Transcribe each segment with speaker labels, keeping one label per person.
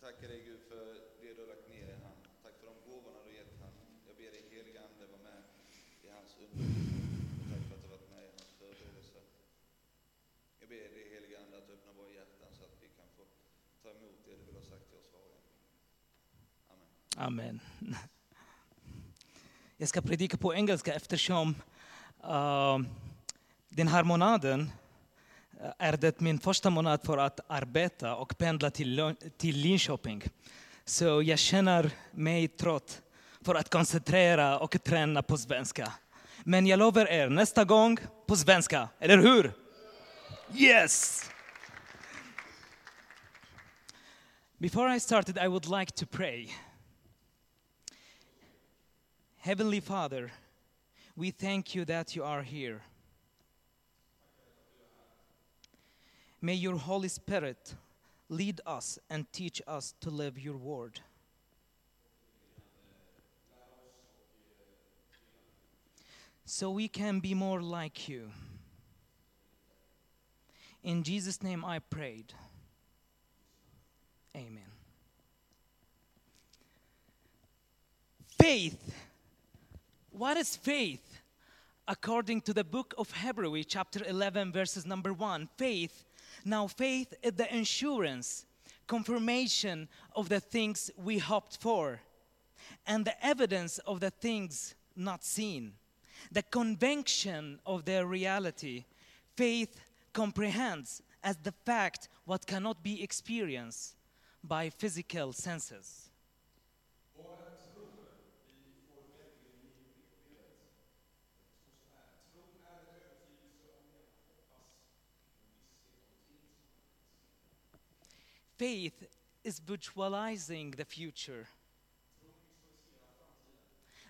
Speaker 1: Jag tackar dig Gud för det du har lagt ner i han. Tack för de gåvorna du gett han. Jag ber dig heliga Ande var med i hans undervisning. Tack för att du har varit med i hans förberedelse. Jag ber dig heliga Ande att öppna våra hjärtan så att vi kan få ta emot det du vill ha sagt till oss var och en. Amen.
Speaker 2: Amen. Jag ska predika på engelska eftersom uh, den här månaden är det min första månad för att arbeta och pendla till, till Linköping. Så jag känner mig trött för att koncentrera och träna på svenska. Men jag lovar er, nästa gång på svenska, eller hur? Yes! Before I started, I would like to pray. Heavenly Father, we thank you that you are here. May your Holy Spirit lead us and teach us to live your word. So we can be more like you. In Jesus' name I prayed. Amen. Faith. What is faith? According to the book of Hebrews, chapter 11, verses number 1, faith. Now, faith is the insurance, confirmation of the things we hoped for, and the evidence of the things not seen, the conviction of their reality. Faith comprehends as the fact what cannot be experienced by physical senses. Faith is visualizing the future.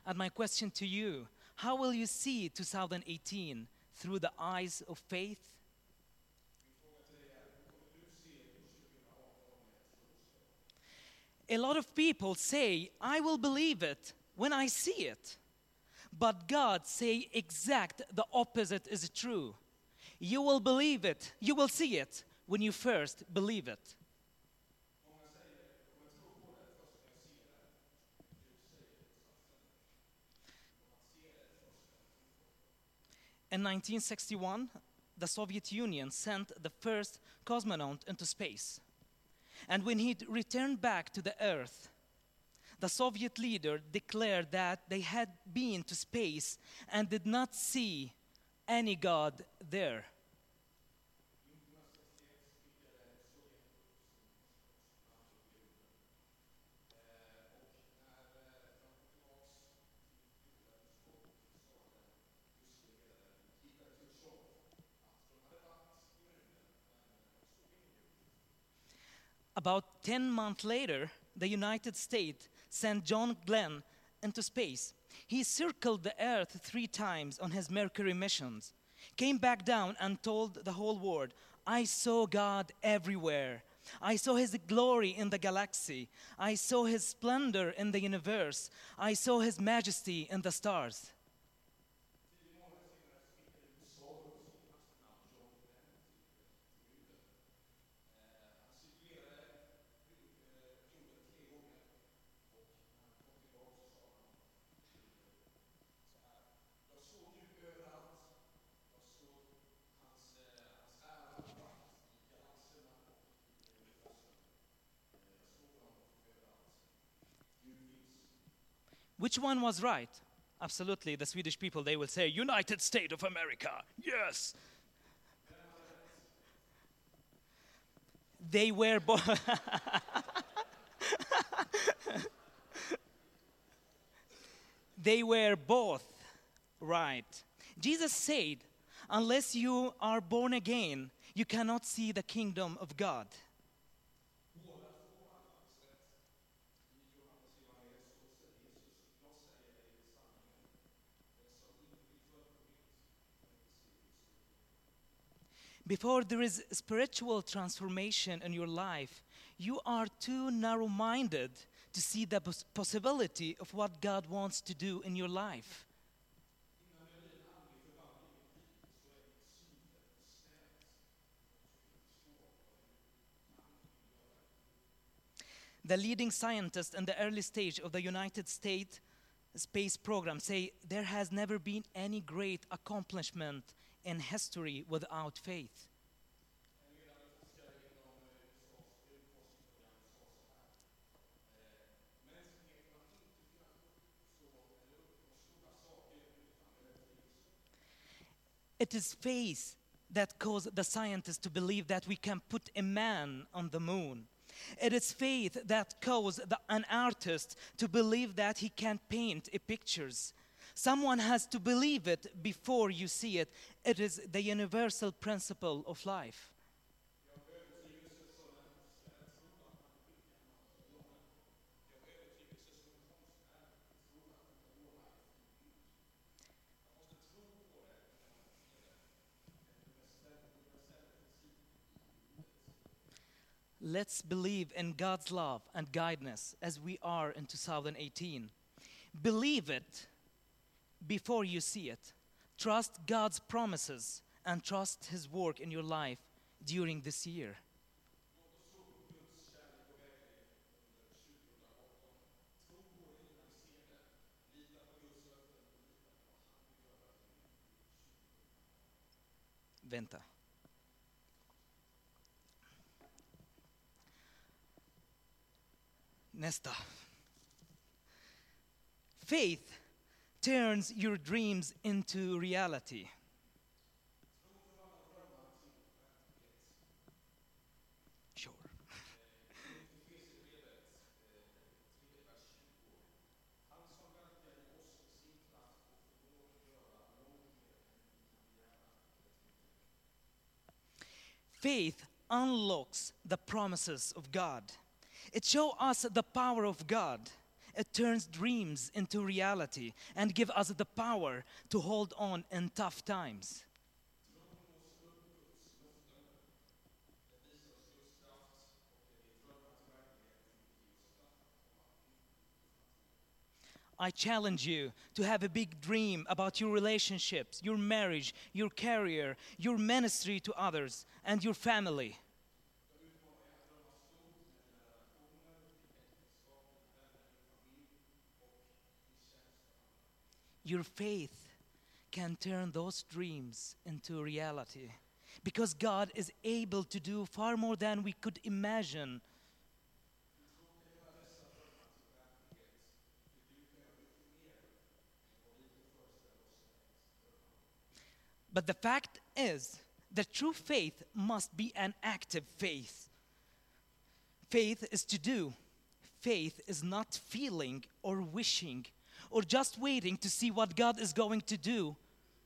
Speaker 2: And my question to you how will you see 2018 through the eyes of faith? A lot of people say, I will believe it when I see it. But God say exact the opposite is true. You will believe it, you will see it when you first believe it. In 1961, the Soviet Union sent the first cosmonaut into space. And when he returned back to the Earth, the Soviet leader declared that they had been to space and did not see any God there. About 10 months later, the United States sent John Glenn into space. He circled the Earth three times on his Mercury missions, came back down and told the whole world, I saw God everywhere. I saw his glory in the galaxy. I saw his splendor in the universe. I saw his majesty in the stars. Which one was right? Absolutely, the Swedish people, they will say, United States of America, yes. They were both. they were both right. Jesus said, Unless you are born again, you cannot see the kingdom of God. Before there is spiritual transformation in your life, you are too narrow minded to see the possibility of what God wants to do in your life. the leading scientists in the early stage of the United States space program say there has never been any great accomplishment in history without faith. It is faith that caused the scientists to believe that we can put a man on the moon. It is faith that caused the, an artist to believe that he can paint pictures. Someone has to believe it before you see it. It is the universal principle of life. Let's believe in God's love and guidance as we are in 2018. Believe it before you see it. Trust God's promises and trust His work in your life during this year. Vänta. Nästa. Faith turns your dreams into reality. Sure. Faith unlocks the promises of God. It shows us the power of God. It turns dreams into reality and give us the power to hold on in tough times. I challenge you to have a big dream about your relationships, your marriage, your career, your ministry to others, and your family. Your faith can turn those dreams into reality because God is able to do far more than we could imagine. But the fact is that true faith must be an active faith. Faith is to do, faith is not feeling or wishing or just waiting to see what God is going to do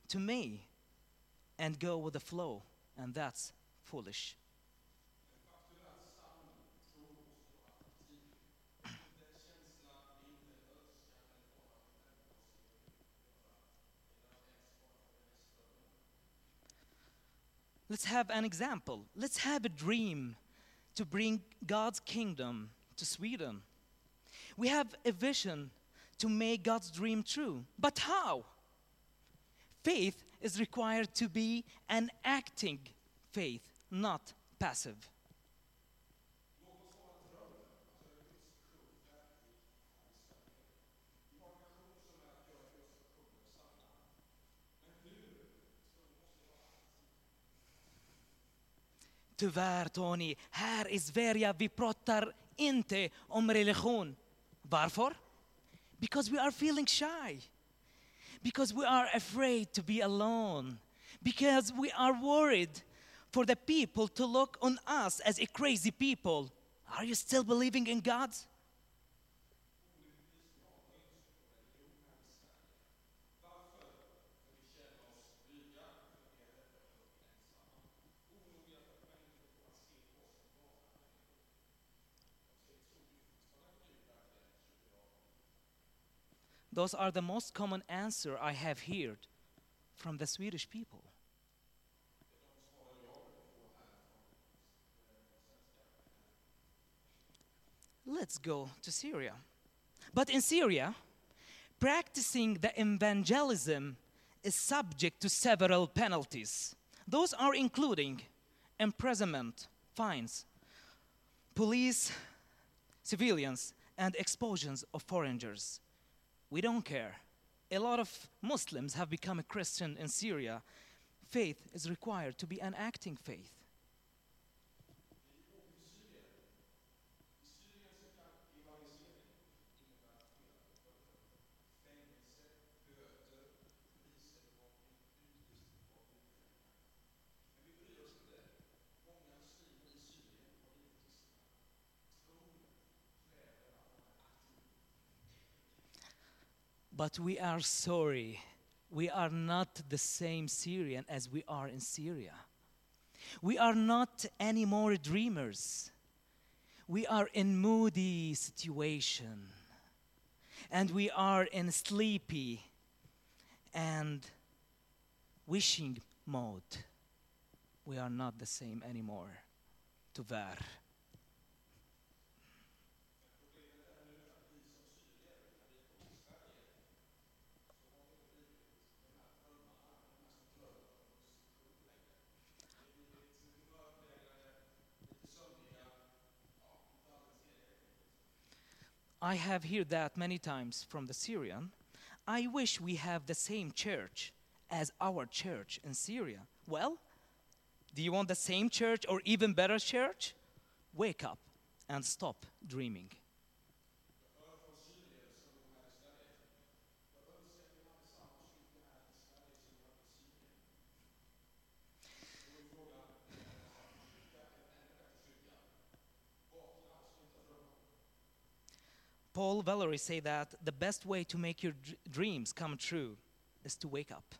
Speaker 2: to me and go with the flow. And that's foolish. Let's have an example. Let's have a dream to bring God's kingdom to Sweden. We have a vision to make God's dream true. But how? Faith is required to be an acting faith, not passive. Tyvärr Tony, här i Sverige vi pratar inte om religion. Varför? Because we are feeling shy. Because we are afraid to be alone. Because we are worried for the people to look on us as a crazy people. Are you still believing in God? Those are the most common answer I have heard from the Swedish people. Let's go to Syria. But in Syria, practicing the evangelism is subject to several penalties. Those are including imprisonment, fines, police civilians, and expulsions of foreigners. We don't care. A lot of Muslims have become a Christian in Syria. Faith is required to be an acting faith. But we are sorry. We are not the same Syrian as we are in Syria. We are not anymore dreamers. We are in moody situation. And we are in sleepy and wishing mode. We are not the same anymore. Tyvärr. I have heard that many times from the Syrian. I wish we have the same church as our church in Syria. Well, do you want the same church or even better church? Wake up and stop dreaming. Paul Valery say that the best way to make your dr- dreams come true is to wake up.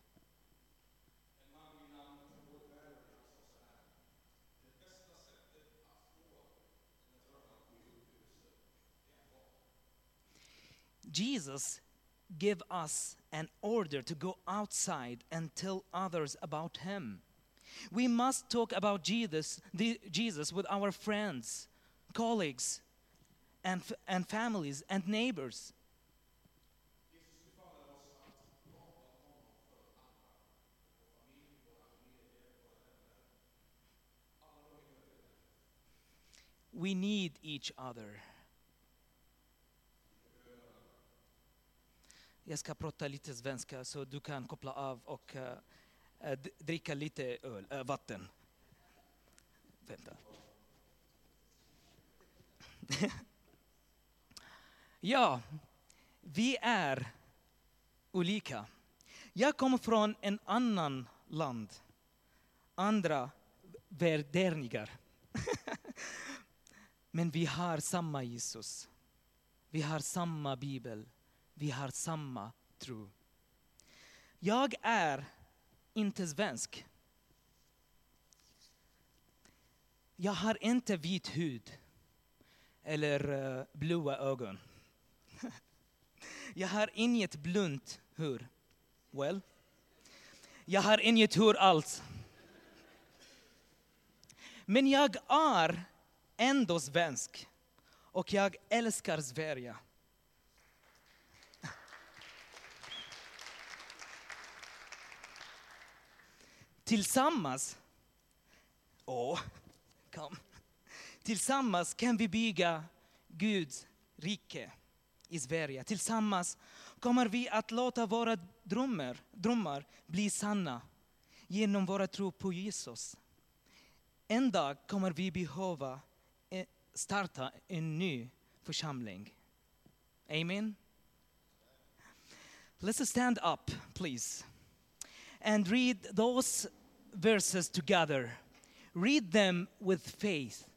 Speaker 2: Jesus give us an order to go outside and tell others about him. We must talk about Jesus, the, Jesus with our friends, colleagues, and, and families and neighbors. We need each other. Jag ska prata lite svenska så du kan koppla av och uh, dricka lite öl, uh, vatten. Vänta. ja, vi är olika. Jag kommer från en annan land, andra värderingar. Men vi har samma Jesus. Vi har samma bibel. Vi har samma tro. Jag är inte svensk. Jag har inte vit hud eller eh, blåa ögon. jag har inget blunt hår. Well, jag har inget hår alls. Men jag är ändå svensk och jag älskar Sverige. Tillsammans, åh, kom. Tillsammans kan vi bygga Guds rike i Sverige. Tillsammans kommer vi att låta våra drömmar, drömmar bli sanna genom vår tro på Jesus. En dag kommer vi behöva eh, starta en ny församling. Amen. Let's stand up, please, and read those verses together. Read them with faith.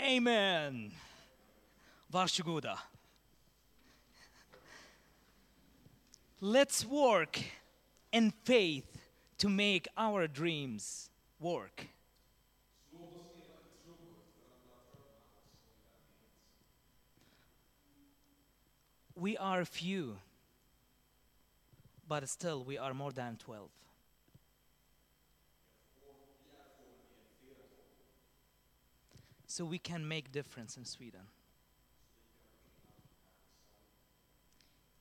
Speaker 2: Amen. Varsågoda. Let's work in faith to make our dreams work. We are few, but still we are more than 12. So we can make difference in Sweden.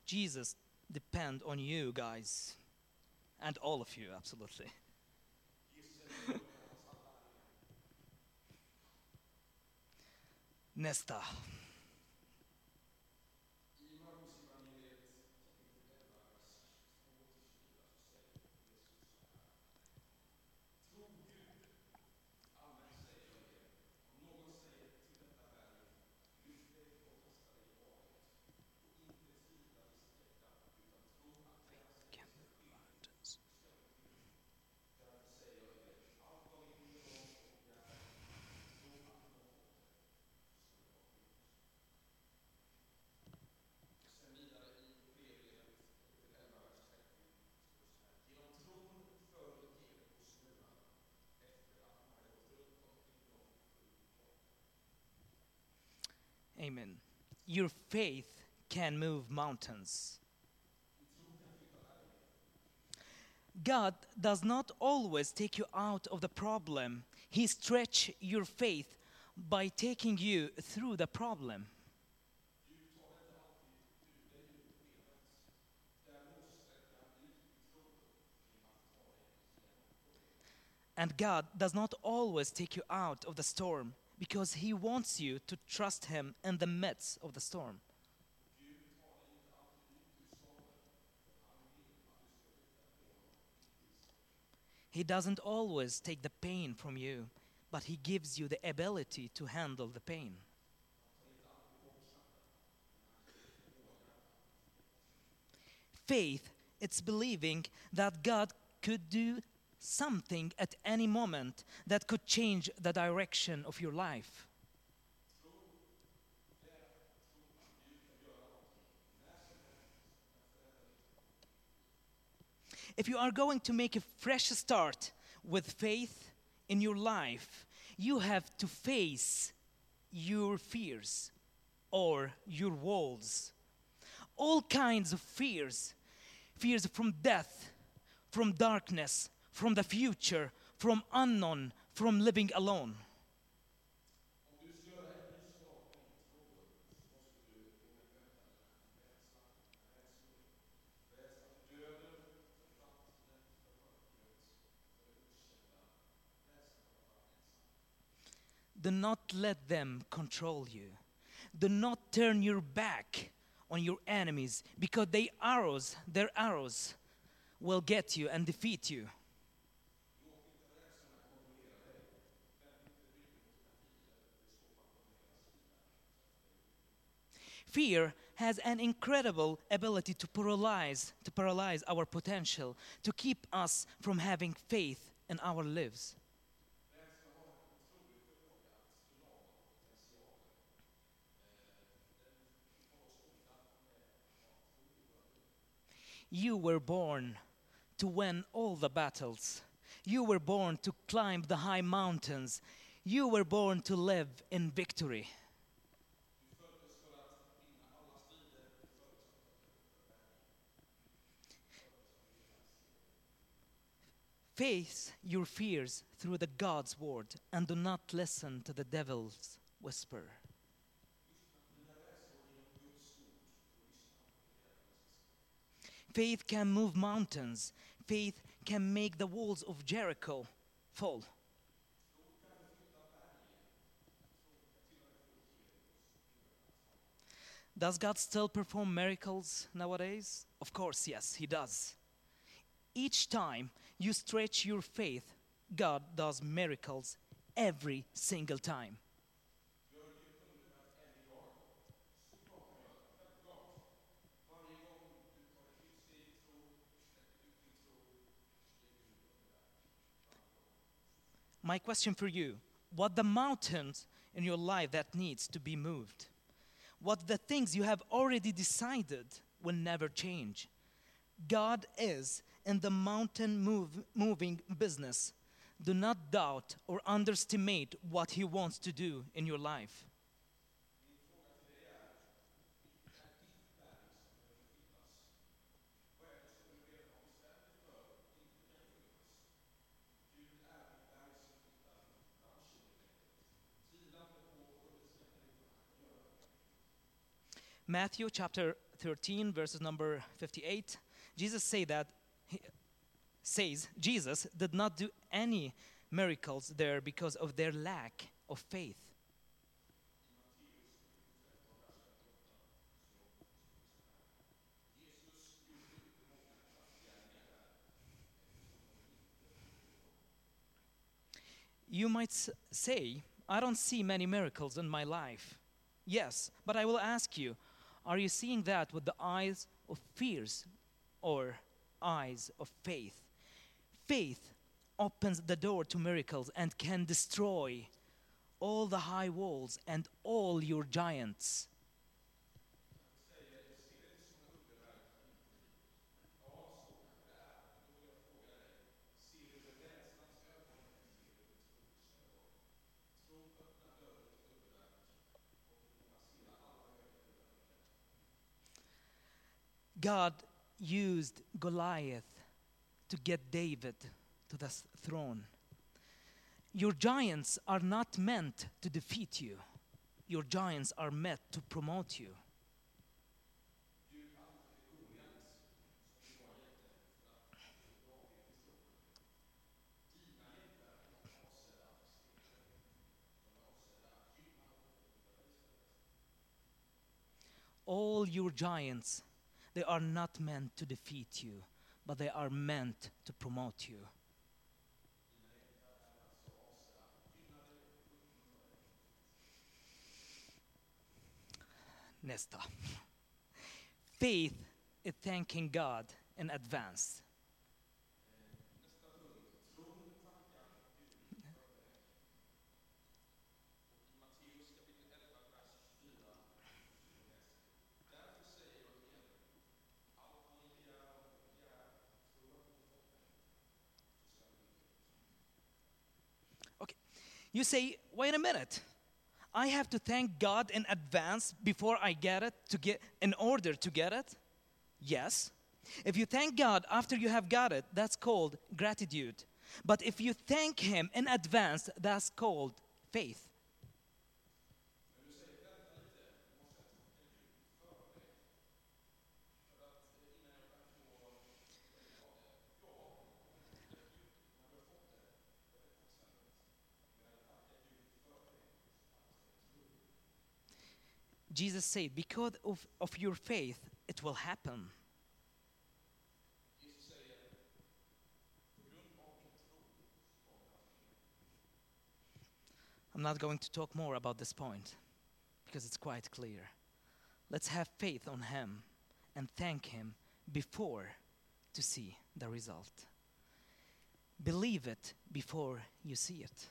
Speaker 2: Jesus depend on you guys and all of you absolutely. Nästa. Amen. Your faith can move mountains. God does not always take you out of the problem. He stretch your faith by taking you through the problem. And God does not always take you out of the storm because He wants you to trust Him in the midst of the storm. He doesn't always take the pain from you, but He gives you the ability to handle the pain. Faith, it's believing that God could do something at any moment that could change the direction of your life. If you are going to make a fresh start with faith in your life, you have to face your fears or your walls. All kinds of fears fears from death, from darkness, from the future, from unknown, from living alone. Do not let them control you. Do not turn your back on your enemies because they arrows, their arrows will get you and defeat you. Fear has an incredible ability to paralyze, to paralyze our potential, to keep us from having faith in our lives. You were born to win all the battles. You were born to climb the high mountains. You were born to live in victory. Face your fears through the God's word and do not listen to the devil's whisper. Faith can move mountains. Faith can make the walls of Jericho fall. Does God still perform miracles nowadays? Of course, yes, He does. Each time you stretch your faith, God does miracles every single time. My question for you what the mountains in your life that needs to be moved. What the things you have already decided will never change. God is in the mountain move, moving business. Do not doubt or underestimate what He wants to do in your life. Matthew chapter 13 verses number 58 Jesus say that says Jesus did not do any miracles there because of their lack of faith. You might say, I don't see many miracles in my life. Yes, but I will ask you, are you seeing that with the eyes of fears or eyes of faith? Faith opens the door to miracles and can destroy all the high walls and all your giants. God used Goliath to get David to the throne. Your giants are not meant to defeat you, your giants are meant to promote you. All your giants, they are not meant to defeat you, but they are meant to promote you. Nästa. Faith is thanking God in advance. You say, wait a minute. I have to thank God in advance before I get it to get in order to get it? Yes. If you thank God after you have got it, that's called gratitude. But if you thank him in advance, that's called faith. Jesus said, because of, of your faith, it will happen. I'm not going to talk more about this point because it's quite clear. Let's have faith on Him and thank Him before to see the result. Believe it before you see it.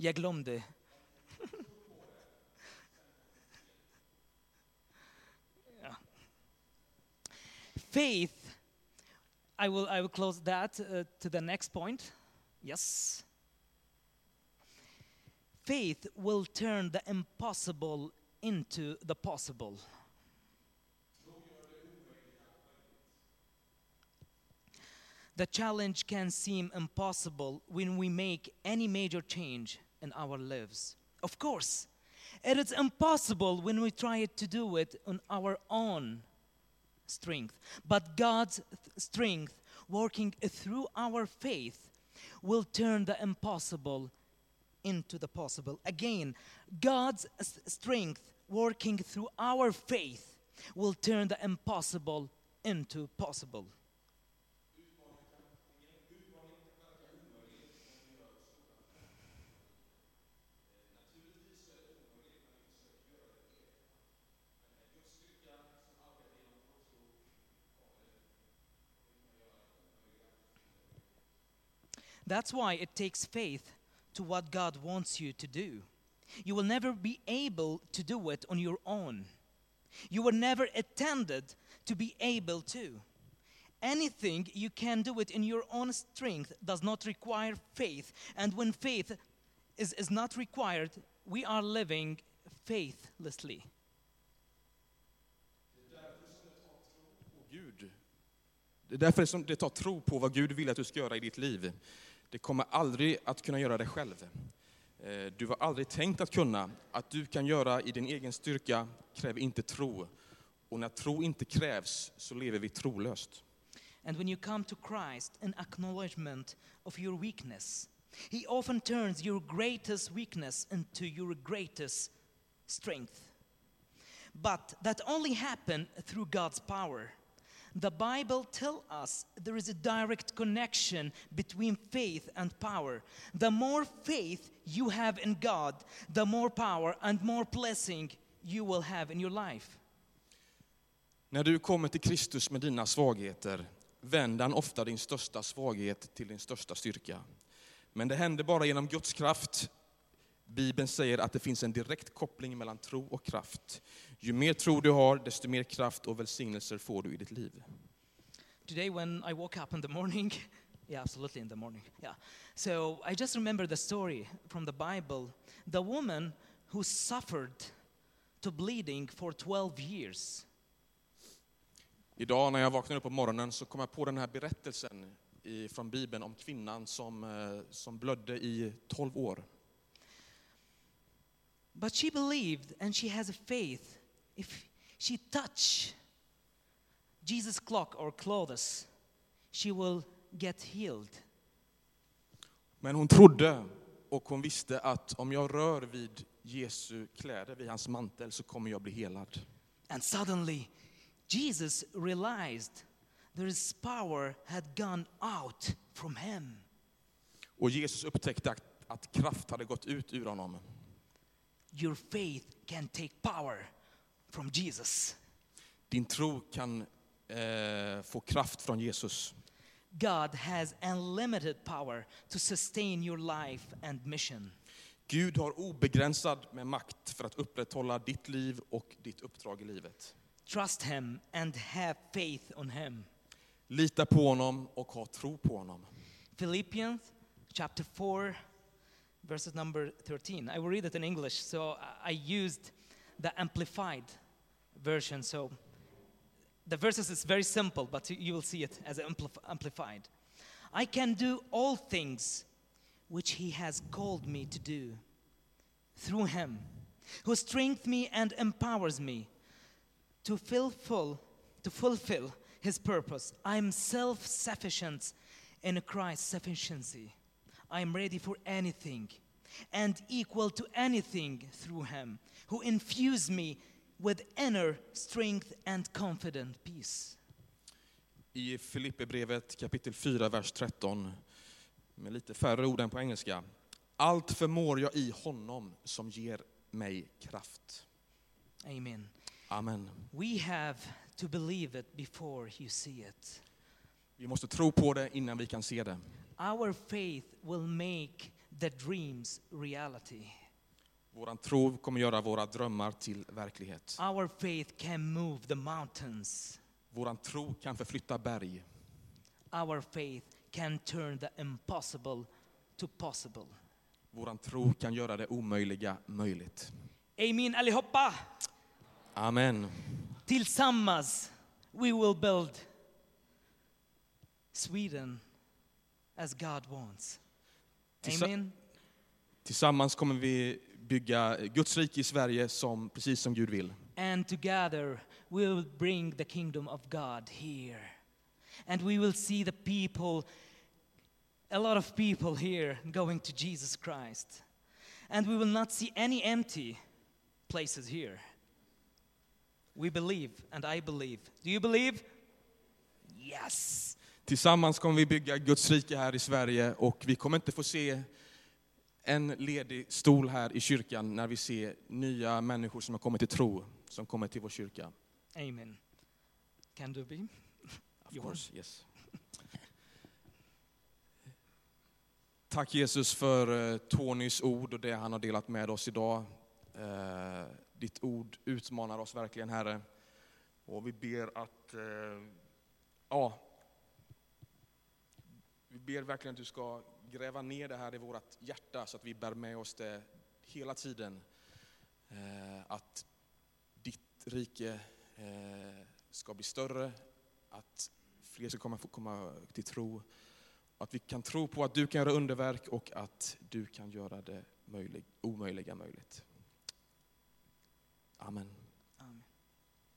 Speaker 2: Jag glömde. Faith, I will, I will close that uh, to the next point. Yes. Faith will turn the impossible into the possible. The challenge can seem impossible when we make any major change in our lives. Of course, it is impossible when we try to do it on our own strength. But God's th- strength working through our faith will turn the impossible into the possible. Again, God's strength working through our faith will turn the impossible into possible. That's why it takes faith to what God wants you to do. You will never be able to do it on your own. You were never intended to be able to. Anything you can do it in your own strength does not require faith. And when faith is, is not required, we are living faithlessly.
Speaker 3: Det är därför det tar tro på vad Gud vill att du ska göra i ditt liv. Det kommer aldrig att kunna göra det själv. Eh, du var aldrig tänkt att kunna. Att du kan göra i din egen styrka kräver inte tro. Och när tro inte krävs så lever vi trolöst.
Speaker 2: And when you come to Christ in acknowledgement of your weakness, He often turns your greatest weakness into your greatest strength. But that only happens through God's power. The Bible tells us there is a direct connection between faith and power. The more faith you have in God, the more power and more blessing you will have in your life.
Speaker 3: När du kommer till Kristus med dina svagheter vänder han ofta din största svaghet till din största styrka. Men det händer bara genom Guds kraft. Bibeln säger att det finns en direkt koppling mellan tro och kraft. Ju mer tro du har, desto mer kraft och välsignelser får du i ditt liv.
Speaker 2: Today, when I woke up in the morning, yeah, absolutely in the morning, yeah. So I just remember the story from the Bible. The woman who suffered to bleeding for 12 years.
Speaker 3: Idag när jag vaknade upp på morgonen så kom jag på den här berättelsen i, från Bibeln om kvinnan som, eh, som blödde i 12 år.
Speaker 2: But she believed and she has a faith. If she touch Jesus' clock or clothes, she will get healed.
Speaker 3: Men hon trodde och hon visste att om jag rör vid Jesu kläder, vid hans mantel, så kommer jag bli helad.
Speaker 2: And suddenly, Jesus realized his power had gone out from him.
Speaker 3: Och Jesus upptäckte att, att kraft hade gått ut ur honom.
Speaker 2: Your faith can take power from Jesus.
Speaker 3: Din tro kan eh, få kraft från Jesus.
Speaker 2: God has unlimited power to sustain your life and mission.
Speaker 3: Gud har obegränsad med makt för att upprätthålla ditt liv och ditt uppdrag i livet.
Speaker 2: Trust Him and have faith on Him.
Speaker 3: Lita på honom och ha tro på honom.
Speaker 2: Philippians chapter 4, verses number 13. I will read it in English, so I used the amplified version. So the verses is very simple, but you will see it as amplif- amplified. I can do all things which he has called me to do through him who strengthens me and empowers me to fulfill to fulfill his purpose. I am self-sufficient in Christ's sufficiency. I am ready for anything and equal to anything through him who infused me with inner strength and confident peace.
Speaker 3: I Filipperbrevet kapitel 4, vers 13, med lite färre ord än på engelska. Allt förmår jag i honom som ger mig kraft.
Speaker 2: Amen.
Speaker 3: Amen.
Speaker 2: We have to believe it before you see it.
Speaker 3: Vi måste tro på det innan vi kan se det.
Speaker 2: Our faith will make the dreams reality.
Speaker 3: Våran tro kommer göra våra drömmar till verklighet.
Speaker 2: Our faith can move the mountains.
Speaker 3: Våran tro kan förflytta berg.
Speaker 2: Our faith can turn the impossible to possible.
Speaker 3: Våran tro kan göra det omöjliga möjligt.
Speaker 2: Amen allihopa!
Speaker 3: Amen.
Speaker 2: Tillsammans we will build Sweden as God wants. Amen.
Speaker 3: Tillsammans kommer vi bygga Guds rike i Sverige som, precis som Gud vill.
Speaker 2: And together we will bring the kingdom of God here. And we will see the people, a lot of people here going to Jesus Christ. And we will not see any empty places here. We believe, and I believe. Do you believe? Yes.
Speaker 3: Tillsammans kommer vi bygga Guds rike här i Sverige och vi kommer inte få se en ledig stol här i kyrkan när vi ser nya människor som har kommit till tro, som kommer till vår kyrka.
Speaker 2: Amen. Can do be?
Speaker 3: Of course, yes. Tack Jesus för eh, Tonys ord och det han har delat med oss idag. Eh, Ditt ord utmanar oss verkligen Herre. Och vi ber att, eh, ja, vi ber verkligen att du ska gräva ner det här i vårt hjärta så att vi bär med oss det hela tiden. Eh, att ditt rike eh, ska bli större, att fler ska komma, komma till tro. Att vi kan tro på att du kan göra underverk och att du kan göra det möjlig, omöjliga möjligt. Amen.